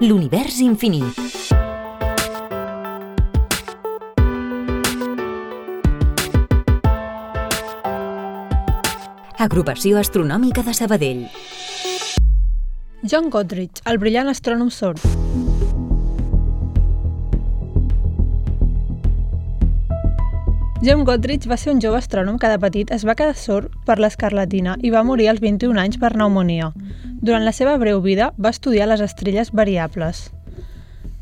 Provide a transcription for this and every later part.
l'univers infinit. Agrupació Astronòmica de Sabadell. John Gottridge, el brillant astrònom sord. John Gottridge va ser un jove astrònom que de petit es va quedar sord per l'escarlatina i va morir als 21 anys per pneumonia. Durant la seva breu vida va estudiar les estrelles variables.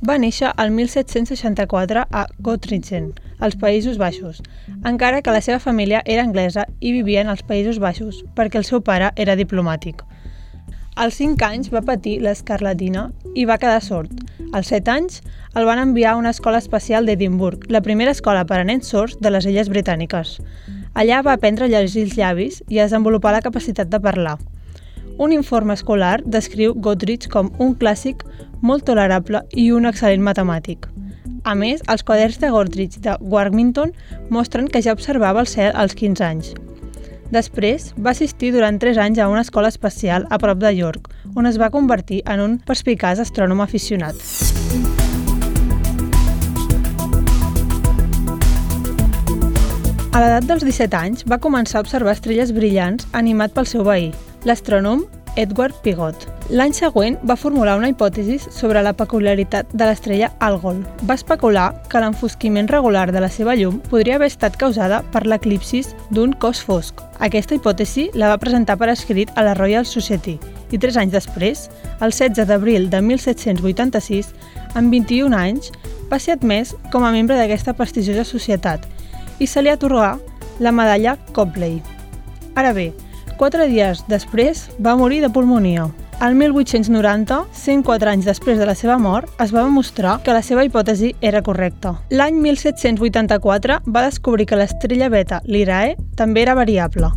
Va néixer al 1764 a Gottringen, als Països Baixos, encara que la seva família era anglesa i vivia als Països Baixos perquè el seu pare era diplomàtic. Als 5 anys va patir l'escarlatina i va quedar sord. Als 7 anys el van enviar a una escola especial d'Edimburg, la primera escola per a nens sords de les Illes Britàniques. Allà va aprendre a llegir els llavis i a desenvolupar la capacitat de parlar. Un informe escolar descriu Gottridge com un clàssic molt tolerable i un excel·lent matemàtic. A més, els quaderns de Gottridge de Warmington mostren que ja observava el cel als 15 anys. Després, va assistir durant 3 anys a una escola especial a prop de York, on es va convertir en un perspicaç astrònom aficionat. A l'edat dels 17 anys va començar a observar estrelles brillants animat pel seu veí, l'astrònom Edward Pigot. L'any següent va formular una hipòtesi sobre la peculiaritat de l'estrella Algol. Va especular que l'enfosquiment regular de la seva llum podria haver estat causada per l'eclipsis d'un cos fosc. Aquesta hipòtesi la va presentar per escrit a la Royal Society i tres anys després, el 16 d'abril de 1786, amb 21 anys, va ser admès com a membre d'aquesta prestigiosa societat i se li atorgà la medalla Copley. Ara bé, Quatre dies després va morir de pulmonia. Al 1890, 104 anys després de la seva mort, es va demostrar que la seva hipòtesi era correcta. L'any 1784 va descobrir que l'estrella beta Lyrae també era variable.